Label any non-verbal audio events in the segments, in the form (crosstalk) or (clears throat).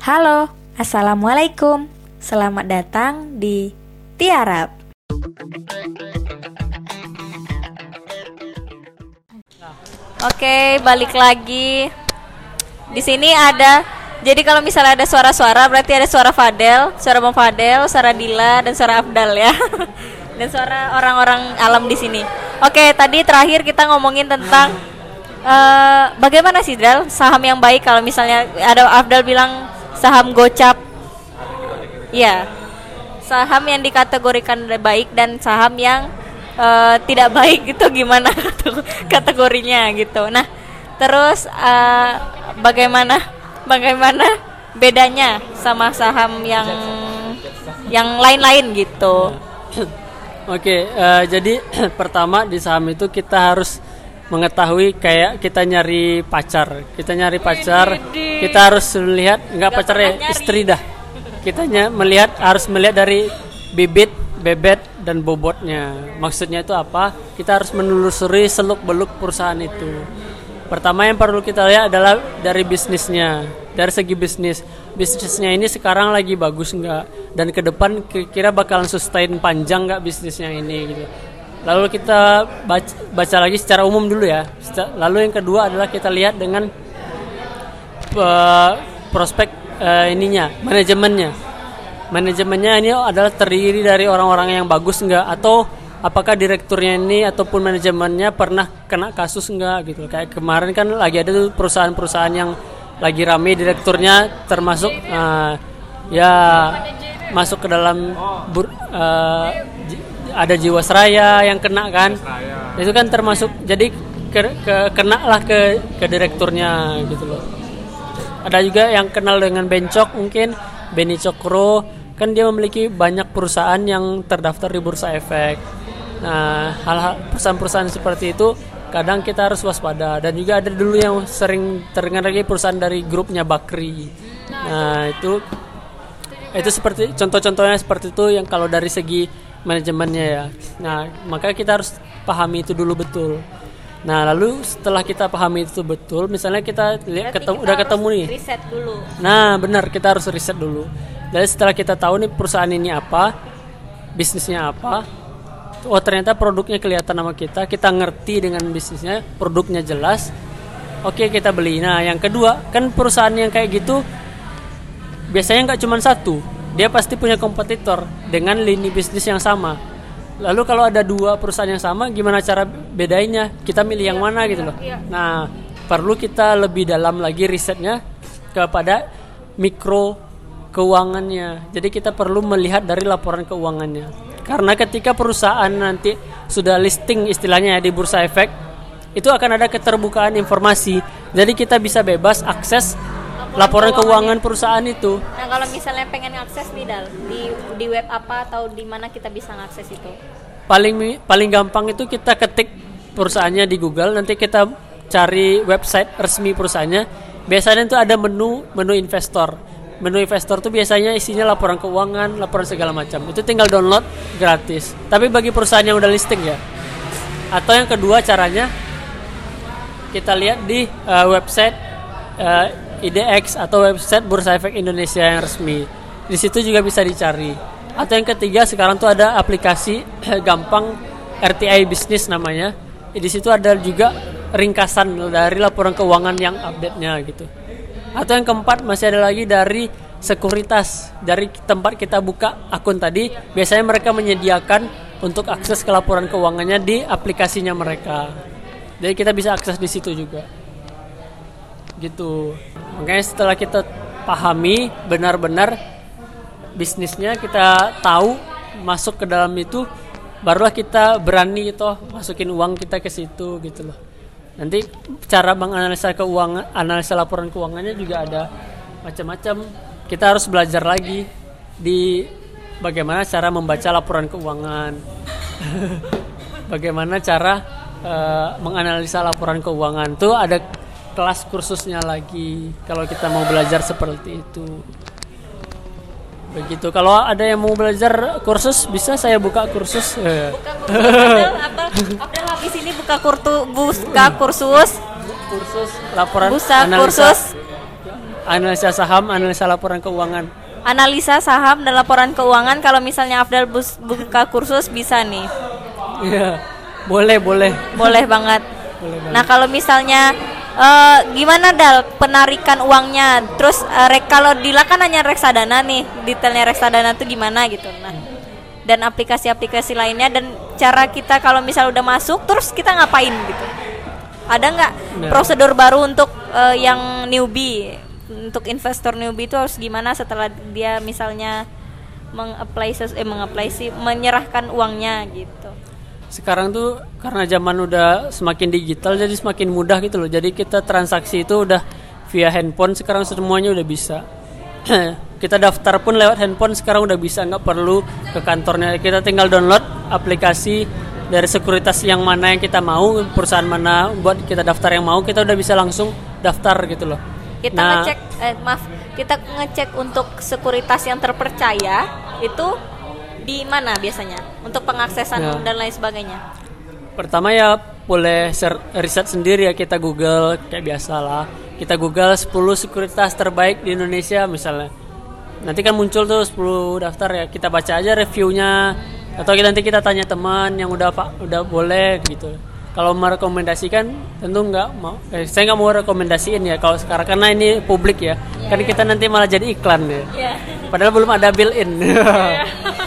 Halo, Assalamualaikum. Selamat datang di Tiarap Oke, balik lagi. Di sini ada Jadi kalau misalnya ada suara-suara Berarti ada suara Fadel Suara Bang Fadel, suara Dila, dan suara Afdal ya. (laughs) Dan suara orang-orang alam di sini. Oke, tadi terakhir kita ngomongin tentang uh, Bagaimana sih Dal Saham yang baik? Kalau misalnya Ada Afdal bilang saham gocap. Ya saham yang dikategorikan baik dan saham yang uh, tidak (laughs) baik itu gimana (laughs) kategorinya gitu. Nah terus uh, bagaimana bagaimana bedanya sama saham yang yang lain-lain gitu? Oke uh, jadi (clears throat) pertama di saham itu kita harus mengetahui kayak kita nyari pacar. Kita nyari pacar kita harus melihat nggak pacar ya istri dah. Kita melihat harus melihat dari bibit bebet dan bobotnya. Maksudnya itu apa? Kita harus menelusuri seluk beluk perusahaan itu. Pertama yang perlu kita lihat adalah dari bisnisnya dari segi bisnis. Bisnisnya ini sekarang lagi bagus nggak? Dan ke depan kira-kira bakalan sustain panjang nggak bisnisnya ini gitu Lalu kita baca, baca lagi secara umum dulu ya. Lalu yang kedua adalah kita lihat dengan uh, prospek uh, ininya, manajemennya. Manajemennya ini adalah terdiri dari orang-orang yang bagus enggak atau apakah direkturnya ini ataupun manajemennya pernah kena kasus enggak gitu. Kayak kemarin kan lagi ada tuh perusahaan-perusahaan yang lagi rame direkturnya termasuk uh, ya masuk ke dalam bur, uh, ada Jiwasraya yang kena kan? Itu kan termasuk jadi ke, ke kena lah ke ke direkturnya gitu loh. Ada juga yang kenal dengan Bencok mungkin Beni Cokro. Kan dia memiliki banyak perusahaan yang terdaftar di bursa efek. Nah hal-hal perusahaan-perusahaan seperti itu kadang kita harus waspada. Dan juga ada dulu yang sering terdengar lagi perusahaan dari grupnya Bakri. Nah itu itu seperti contoh-contohnya seperti itu yang kalau dari segi manajemennya ya. Nah, maka kita harus pahami itu dulu betul. Nah, lalu setelah kita pahami itu betul, misalnya kita lihat ketemu kita udah ketemu nih. Riset dulu. Nah, benar kita harus riset dulu. Jadi setelah kita tahu nih perusahaan ini apa, bisnisnya apa, oh ternyata produknya kelihatan sama kita, kita ngerti dengan bisnisnya, produknya jelas. Oke, kita beli. Nah, yang kedua, kan perusahaan yang kayak gitu biasanya nggak cuma satu dia pasti punya kompetitor dengan lini bisnis yang sama. Lalu kalau ada dua perusahaan yang sama, gimana cara bedainya? Kita milih yang iya, mana gitu loh. Iya. Nah, perlu kita lebih dalam lagi risetnya kepada mikro keuangannya. Jadi kita perlu melihat dari laporan keuangannya. Karena ketika perusahaan nanti sudah listing istilahnya ya di bursa efek, itu akan ada keterbukaan informasi. Jadi kita bisa bebas akses laporan keuangan perusahaan itu. Nah, kalau misalnya pengen akses nih Dal, di di web apa atau di mana kita bisa ngakses itu? Paling paling gampang itu kita ketik perusahaannya di Google, nanti kita cari website resmi perusahaannya. Biasanya itu ada menu menu investor. Menu investor tuh biasanya isinya laporan keuangan, laporan segala macam. Itu tinggal download gratis. Tapi bagi perusahaan yang udah listing ya. Atau yang kedua caranya kita lihat di uh, website uh, IDX atau website Bursa Efek Indonesia yang resmi. Di situ juga bisa dicari. Atau yang ketiga sekarang tuh ada aplikasi (clears throat) gampang RTI bisnis namanya. Di situ ada juga ringkasan dari laporan keuangan yang update-nya gitu. Atau yang keempat masih ada lagi dari sekuritas dari tempat kita buka akun tadi biasanya mereka menyediakan untuk akses ke laporan keuangannya di aplikasinya mereka jadi kita bisa akses di situ juga gitu. Makanya setelah kita pahami benar-benar bisnisnya kita tahu masuk ke dalam itu barulah kita berani gitu masukin uang kita ke situ gitu loh. Nanti cara menganalisa keuangan analisa laporan keuangannya juga ada macam-macam. Kita harus belajar lagi di bagaimana cara membaca laporan keuangan. (laughs) Bagaimana cara uh, menganalisa laporan keuangan. Tuh ada kelas kursusnya lagi kalau kita mau belajar seperti itu begitu kalau ada yang mau belajar kursus bisa saya buka kursus buka kursus apa Abdel habis ini buka kurtu buka kursus kursus laporan buka kursus analisa saham, analisa laporan keuangan. Analisa saham dan laporan keuangan kalau misalnya Afdal bus- buka kursus bisa nih. Iya. Boleh, boleh. Boleh banget. Boleh banget. Nah, kalau misalnya eh, gimana Dal penarikan uangnya? Terus eh, rek kalau Dila kan hanya reksadana nih, detailnya reksadana tuh gimana gitu. Nah, dan aplikasi-aplikasi lainnya dan cara kita kalau misal udah masuk terus kita ngapain gitu. Ada nggak Nah. prosedur baru untuk eh, yang newbie? Untuk investor newbie itu harus gimana setelah dia misalnya mengapply eh mengapply sih menyerahkan uangnya gitu. Sekarang tuh karena zaman udah semakin digital jadi semakin mudah gitu loh. Jadi kita transaksi itu udah via handphone sekarang semuanya udah bisa. (clears throat) kita daftar pun lewat handphone sekarang udah bisa nggak perlu ke kantornya. Kita tinggal download aplikasi dari sekuritas yang mana yang kita mau, perusahaan mana buat kita daftar yang mau, kita udah bisa langsung daftar gitu loh. kita Nah, ngecek eh, maaf kita ngecek untuk sekuritas yang terpercaya itu di mana biasanya untuk pengaksesan Ya. dan lain sebagainya Pertama ya boleh riset sendiri ya kita Google kayak biasa lah. Kita Google 10 sekuritas terbaik di Indonesia misalnya. Nanti kan muncul tuh 10 daftar ya. Kita baca aja reviewnya atau kita- nanti kita tanya teman yang udah pak udah boleh gitu. Kalau merekomendasikan tentu nggak mau. Eh, saya nggak mau rekomendasiin ya kalau sekarang karena ini publik ya. kan kita nanti malah jadi iklan ya. Iya. Padahal belum ada bill in. (laughs)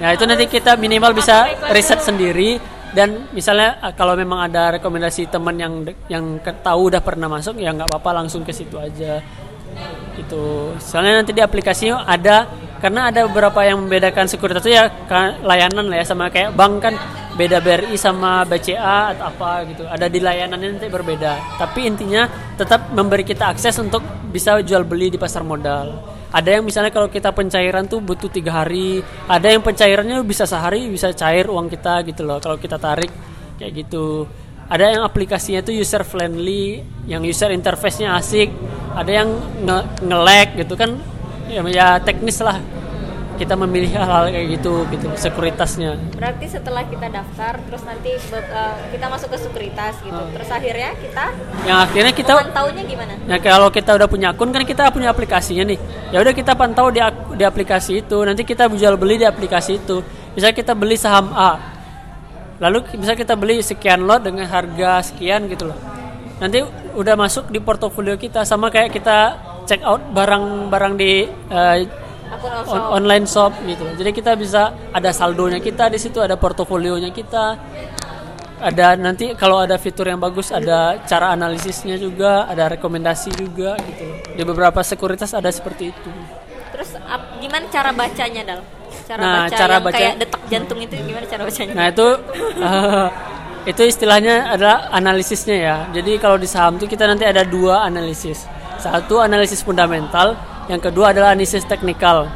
Ya itu nanti kita minimal bisa riset sendiri dan misalnya eh, kalau memang ada rekomendasi teman yang yang tahu udah pernah masuk ya nggak apa-apa langsung ke situ aja gitu. Soalnya nanti di aplikasinya ada karena ada beberapa yang membedakan sekuritas itu ya layanan lah ya sama kayak bank kan beda BRI sama BCA atau apa gitu. Ada di layanannya nanti berbeda. Tapi intinya tetap memberi kita akses untuk bisa jual beli di pasar modal. Ada yang misalnya kalau kita pencairan tuh butuh tiga hari, ada yang pencairannya bisa sehari bisa cair uang kita gitu loh. Kalau kita tarik kayak gitu. Ada yang aplikasinya tuh user friendly, yang user interface-nya asik. Ada yang nge nge-lag gitu kan, ya, ya teknis lah. Kita memilih hal-hal kayak gitu gitu sekuritasnya. berarti setelah kita daftar terus nanti eh, kita masuk ke sekuritas gitu terus akhirnya kita Yang akhirnya kita pantaunya gimana Nah kalau kita udah punya akun kan kita punya aplikasinya nih. Ya udah kita pantau di, di aplikasi itu. Nanti kita jual beli di aplikasi itu. Misalnya kita beli saham A, lalu bisa kita beli sekian lot dengan harga sekian gitu loh. Nanti udah masuk di portofolio kita sama kayak kita check out barang-barang di akun on- online shop gitu. Jadi kita bisa ada saldonya kita di situ, ada portofolionya kita. Ada nanti kalau ada fitur yang bagus ada cara analisisnya juga, ada rekomendasi juga gitu. Di beberapa sekuritas ada seperti itu. terus ap- gimana cara bacanya dal cara Nah, baca cara yang baca- kayak detak jantung itu gimana cara bacanya Nah, itu eh, itu istilahnya adalah analisisnya ya. Jadi kalau di saham itu kita nanti ada dua analisis. Satu analisis fundamental, yang kedua adalah analisis teknikal.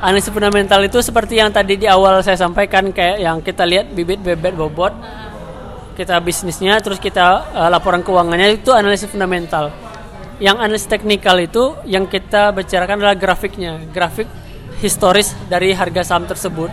Analisis fundamental itu seperti yang tadi di awal saya sampaikan kayak yang kita lihat bibit bebet bobot kita bisnisnya terus kita eh, laporan keuangannya itu analisis fundamental. Yang analisis teknikal itu yang kita bicarakan adalah grafiknya, grafik historis dari harga saham tersebut.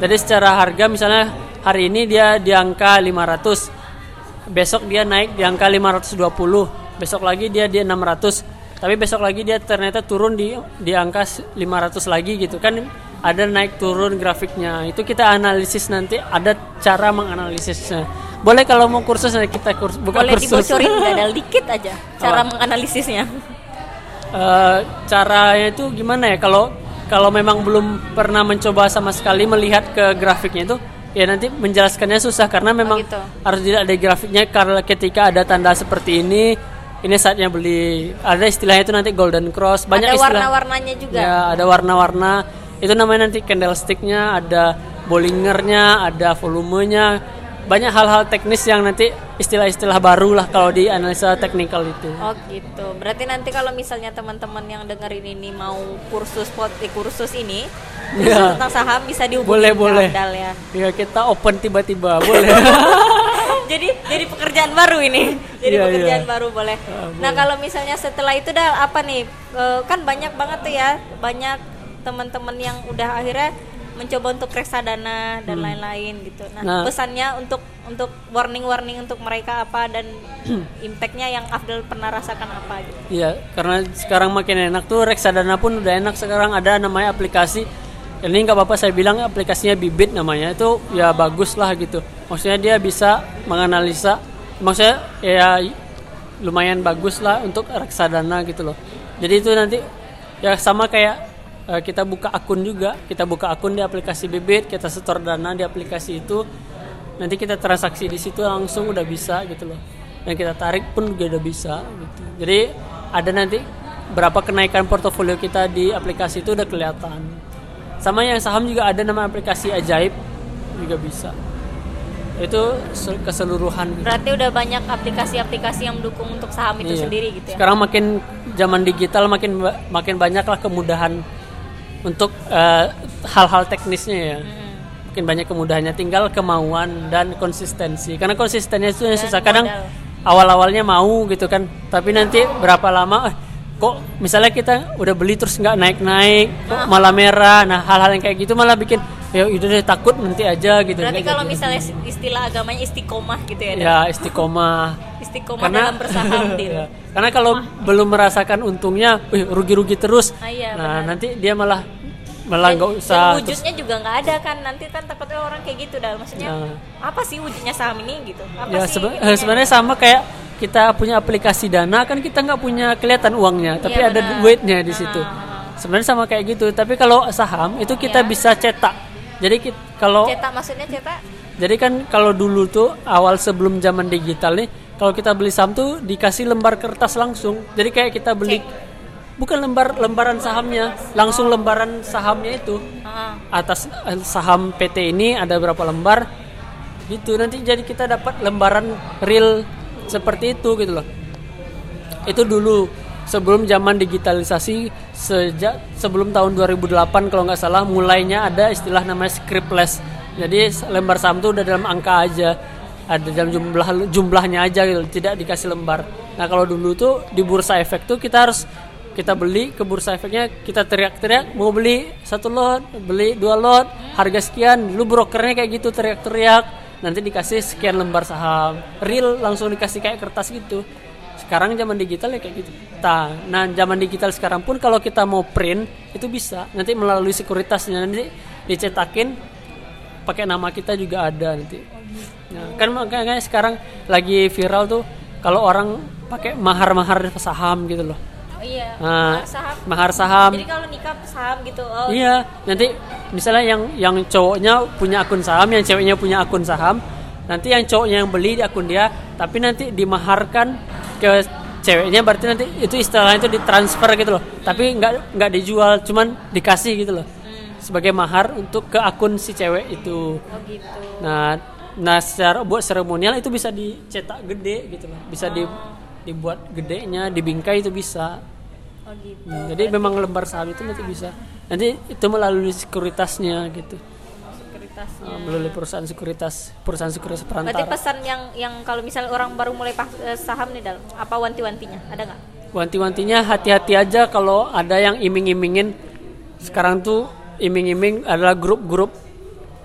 Jadi secara harga misalnya hari ini dia di angka 500, besok dia naik di angka 520, besok lagi dia di 600, tapi besok lagi dia ternyata turun di di angka 500 lagi gitu kan ada naik turun grafiknya. Itu kita analisis nanti ada cara menganalisisnya. Boleh kalau mau kursus kita kursus bukan boleh kursus. dibocorin (laughs) nggak dal dikit aja cara Apa? menganalisisnya Eh, caranya itu gimana ya kalau kalau memang belum pernah mencoba sama sekali melihat ke grafiknya itu ya nanti menjelaskannya susah karena memang gitu. harus dilihat ada grafiknya karena ketika ada tanda seperti ini ini saatnya beli ada istilahnya itu nanti golden cross banyak ada istilah warna-warnanya juga ya ada warna-warna itu namanya nanti candlesticknya ada bollingernya ada volumenya banyak hal-hal teknis yang nanti istilah-istilah baru lah kalau di analisa teknikal itu Oh gitu. Berarti nanti kalau misalnya teman-teman yang dengerin ini mau kursus pot eh, kursus ini kursus Ya. tentang saham bisa dihubungi Boleh, boleh. Abdal ya. Ya kita open tiba-tiba boleh. (laughs) jadi jadi pekerjaan baru ini. (laughs) Jadi Iya, pekerjaan iya. baru boleh. Ah, Nah kalau misalnya setelah itu dah apa nih? Eh, kan banyak banget tuh ya banyak teman-teman yang udah akhirnya mencoba untuk reksadana dan lain-lain gitu. Nah, Hmm. Nah. pesannya untuk untuk warning-warning untuk mereka apa dan (clears throat) impactnya yang Afdal pernah rasakan apa gitu. Iya, karena sekarang makin enak tuh reksadana pun udah enak sekarang ada namanya aplikasi. Ini nggak apa-apa saya bilang aplikasinya Bibit namanya itu ya bagus lah gitu. Maksudnya dia bisa menganalisa, maksudnya ya lumayan bagus lah untuk reksadana gitu loh. Jadi itu nanti ya sama kayak eh, kita buka akun juga, kita buka akun di aplikasi Bibit, kita setor dana di aplikasi itu, nanti kita transaksi di situ langsung udah bisa gitu loh. Dan kita tarik pun juga udah bisa gitu. Jadi ada nanti berapa kenaikan portofolio kita di aplikasi itu udah kelihatan. Sama yang saham juga ada nama aplikasi ajaib juga bisa. Itu se- keseluruhan gitu. Berarti udah banyak aplikasi-aplikasi yang mendukung untuk saham itu Iya. sendiri gitu ya. Sekarang makin zaman digital makin makin banyak lah kemudahan untuk eh, hal-hal teknisnya ya. Hmm. Makin banyak kemudahannya tinggal kemauan dan konsistensi. Karena konsistennya itu yang susah. Kadang modal. awal-awalnya mau gitu kan, tapi nanti berapa lama eh, kok misalnya kita udah beli terus nggak naik-naik, kok malah merah. Nah, hal-hal yang kayak gitu malah bikin ya udah deh takut nanti aja gitu. Berarti kalau jadi. misalnya istilah agamanya istiqomah gitu ya. Dan? ya istiqomah (laughs) Istiqomah dalam bersaham. (laughs) Ya, karena kalau belum merasakan untungnya, wih, rugi-rugi terus. Ah, iya, nah, benar. nanti dia malah malah Dan- nggak dan usah. terus- wujudnya juga nggak ada kan nanti kan takutnya orang kayak gitu dah maksudnya Nah. apa sih wujudnya saham ini gitu apa ya sih sebe- eh, sebenarnya sama kayak kita punya aplikasi dana kan kita nggak punya kelihatan uangnya, tapi Iya, ada duitnya di situ. Ah. Sebenarnya sama kayak gitu, tapi kalau saham itu kita Iya. bisa cetak. Jadi kit- kalau cetak maksudnya cetak Jadi kan kalau dulu tuh awal sebelum zaman digital nih, kalau kita beli saham tuh dikasih lembar kertas langsung. Jadi kayak kita beli bukan lembar lembaran sahamnya, langsung lembaran sahamnya itu. Ah. Atas eh, saham PT ini ada berapa lembar? Gitu. Nanti jadi kita dapat lembaran real seperti itu gitu loh. Itu dulu sebelum zaman digitalisasi sejak sebelum tahun 2008 kalau nggak salah mulainya ada istilah namanya scriptless. Jadi lembar saham itu udah dalam angka aja, ada dalam jumlah jumlahnya aja gitu, tidak dikasih lembar. Nah kalau dulu tuh di bursa efek tuh kita harus kita beli ke bursa efeknya kita teriak-teriak mau beli satu lot, beli dua lot, harga sekian. Dulu brokernya kayak gitu teriak-teriak, nanti dikasih sekian lembar saham, real langsung dikasih kayak kertas gitu sekarang zaman digital ya kayak gitu. Nah, nah zaman digital sekarang pun kalau kita mau print itu bisa nanti melalui sekuritasnya nanti dicetakin pakai nama kita juga ada nanti. Nah, kan makanya sekarang lagi viral tuh kalau orang pakai mahar-mahar saham gitu loh. Oh iya Nah, mahar saham. mahar saham. jadi kalau nikah saham gitu oh. Iya, nanti misalnya yang yang cowoknya punya akun saham, yang ceweknya punya akun saham, nanti yang cowoknya yang beli di akun dia, tapi nanti dimaharkan ke ceweknya, berarti nanti itu istilahnya itu ditransfer gitu loh. Tapi nggak nggak dijual, cuman dikasih gitu loh, sebagai mahar untuk ke akun si cewek itu. oh gitu. Nah, nah secara buat seremonial itu bisa dicetak gede gitu loh, bisa di dibuat gedenya, dibingkai itu bisa. oh gitu. Hmm, jadi memang lembar saham itu nanti bisa. Nanti itu melalui sekuritasnya gitu. Sekuritasnya. Uh, melalui perusahaan sekuritas perusahaan sekuritas berarti perantara pesan yang yang kalau misalnya orang baru mulai eh, saham nih dal apa wanti-wantinya? Ada nggak? Wanti-wantinya hati-hati aja kalau ada yang iming-imingin. Sekarang tuh iming-iming adalah grup-grup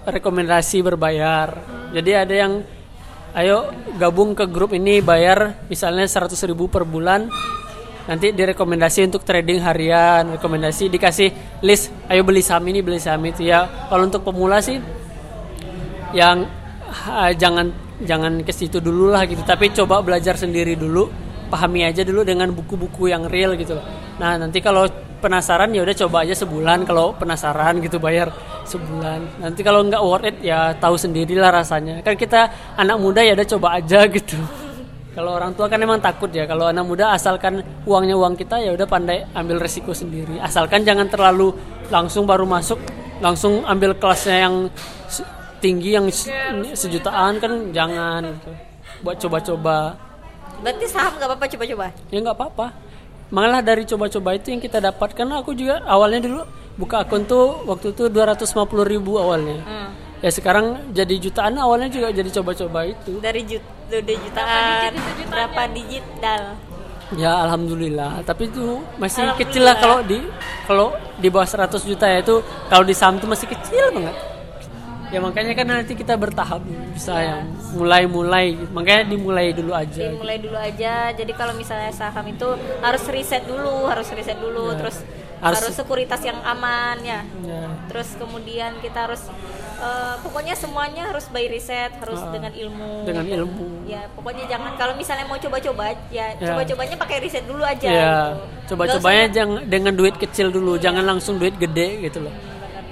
rekomendasi berbayar. Jadi ada yang ayo gabung ke grup ini bayar misalnya 100.000 ribu per bulan. Nanti direkomendasi untuk trading harian rekomendasi dikasih list. Ayo beli saham ini beli saham itu ya. Kalau untuk pemula sih yang ha, jangan jangan ke situ dulu lah gitu. Tapi coba belajar sendiri dulu pahami aja dulu dengan buku-buku yang real gitu. Nah nanti kalau penasaran ya udah coba aja sebulan. Kalau penasaran gitu bayar sebulan. Nanti kalau nggak worth it ya tahu sendirilah rasanya. Kan kita anak muda ya udah coba aja (laughs) gitu. Kalau orang tua kan emang takut ya. Kalau anak muda asalkan uangnya uang kita ya udah pandai ambil resiko sendiri. Asalkan jangan terlalu langsung baru masuk langsung ambil kelasnya yang tinggi yang se- sejutaan kan jangan gitu. buat coba-coba. Berarti saham nggak apa-apa coba-coba? Ya nggak apa-apa. Malah dari coba-coba itu yang kita dapatkan aku juga awalnya dulu buka akun tuh waktu itu 250 ribu awalnya. Hmm. ya sekarang jadi jutaan awalnya juga jadi coba-coba itu. Dari jut dari jutaan. berapa digit dal? Ya alhamdulillah, tapi itu masih kecil lah kalau di kalau di bawah 100 juta ya itu kalau di saham itu masih kecil banget. ya makanya kan nanti kita bertahap bisa yang mulai-mulai. Makanya dimulai dulu aja. Dimulai dulu aja. Jadi kalau misalnya saham itu harus riset dulu harus riset dulu Ya. terus Harus- harus, sekuritas yang aman ya. Ya. terus kemudian kita harus eh, pokoknya semuanya harus by riset harus Ah, dengan ilmu. dengan ilmu. Ya pokoknya jangan kalau misalnya mau coba-coba ya, Ya. coba-cobanya pakai riset dulu aja ya gitu. coba-cobanya jangan dengan duit kecil dulu jangan langsung duit gede gitu loh.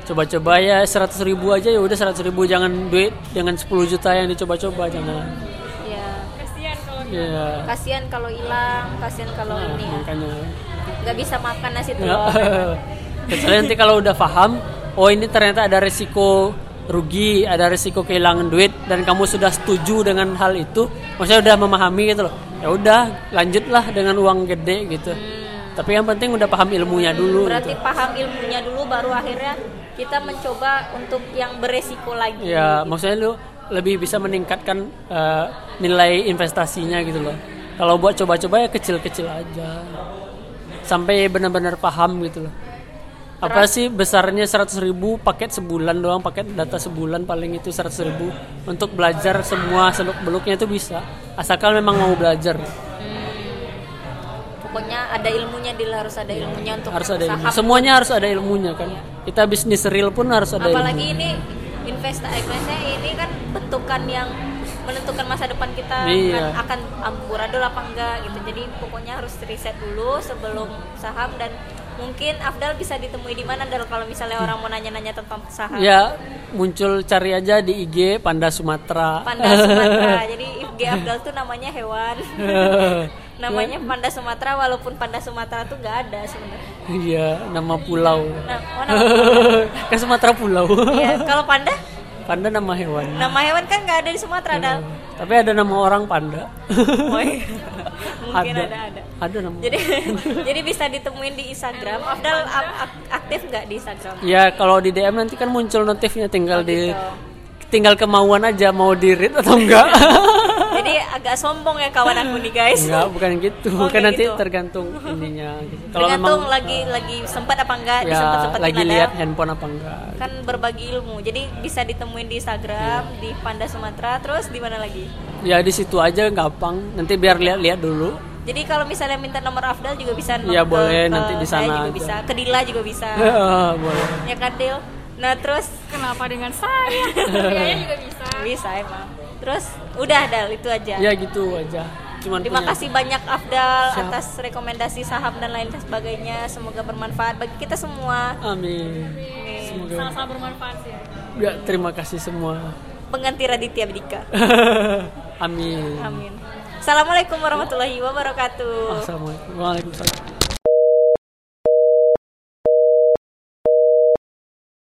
Coba-coba ya 100 ribu aja ya udah 100 ribu jangan duit dengan 10 juta yang dicoba-coba jangan. Ya kasihan kalau ya kasihan kalau hilang kasihan kalau Nah, ini ya nggak bisa makan nasi (laughs) telur kecuali nanti kalau udah paham oh ini ternyata ada resiko rugi ada resiko kehilangan duit dan kamu sudah setuju dengan hal itu maksudnya udah memahami gitu loh. Ya udah lanjutlah dengan uang gede gitu. Tapi yang penting udah paham ilmunya dulu berarti gitu. paham ilmunya dulu baru akhirnya kita mencoba untuk yang beresiko lagi. Ya maksudnya lu lebih bisa meningkatkan eh, nilai investasinya gitu loh. Kalau buat coba-coba ya kecil-kecil aja sampai benar-benar paham gitu loh. Apa sih besarnya 100.000 ribu paket sebulan doang paket data sebulan paling itu 100.000 ribu. Untuk belajar semua seluk beluknya itu bisa asalkan memang mau belajar. Pokoknya ada ilmunya Dil harus ada ilmunya untuk harus ada ilmu. Semuanya harus ada ilmunya kan. Kita bisnis real pun harus ada apalagi ilmu ini investasi ini kan bentukan yang menentukan masa depan kita Iya. kan akan amburadul apa enggak gitu. Jadi pokoknya harus riset dulu sebelum saham dan mungkin Afdal bisa ditemui di mana Dal kalau misalnya orang mau nanya-nanya tentang saham. Ya muncul cari aja di IG Panda Sumatera. Panda Sumatera. (laughs) Jadi IG Afdal tuh namanya hewan. (laughs) Namanya Panda Sumatera walaupun Panda Sumatera tuh nggak ada sebenarnya. Iya, nama pulau. nah, oh, nama, (laughs) Kan Sumatera pulau. ya, kalau panda Panda nama hewan. nama hewan kan nggak ada di Sumatera Dal Tapi ada nama orang panda. Oh, iya. (laughs) mungkin ada ada, Ada nama. jadi (laughs) jadi bisa ditemuin di Instagram Afdal aktif nggak di Instagram Ya kalau di DM nanti kan muncul notifnya tinggal Oh, di gitu. tinggal kemauan aja mau di read atau enggak. (laughs) agak sombong ya kawan aku nih guys enggak, bukan gitu. (laughs) Oh, bukan nanti gitu. tergantung ininya gitu. Kalau tergantung memang lagi lagi sempat apa enggak ya disempet-sempetin lagi ada. lihat handphone apa enggak. kan berbagi ilmu jadi bisa ditemuin di Instagram Iya. di Panda Sumatera terus di mana lagi Ya di situ aja gampang. Nanti biar lihat-lihat dulu. jadi kalau misalnya minta nomor Afdal juga bisa Iya, ke- boleh, ke nanti di saya sana juga aja. bisa ke Dila juga bisa (laughs) Boleh. ya kan Dil nah terus kenapa dengan saya (laughs) kayaknya juga bisa bisa emang terus udah Dal itu aja Ya gitu aja. Cuman Terima punya- kasih banyak Afdal Siap. atas rekomendasi saham dan lain sebagainya. Semoga bermanfaat bagi kita semua. Amin. Semoga sama-sama bermanfaat sih Ya, terima kasih semua. Pengganti Raditya Dika. (laughs) Amin. Amin. Assalamualaikum warahmatullahi wabarakatuh. Assalamualaikum. Waalaikumsalam.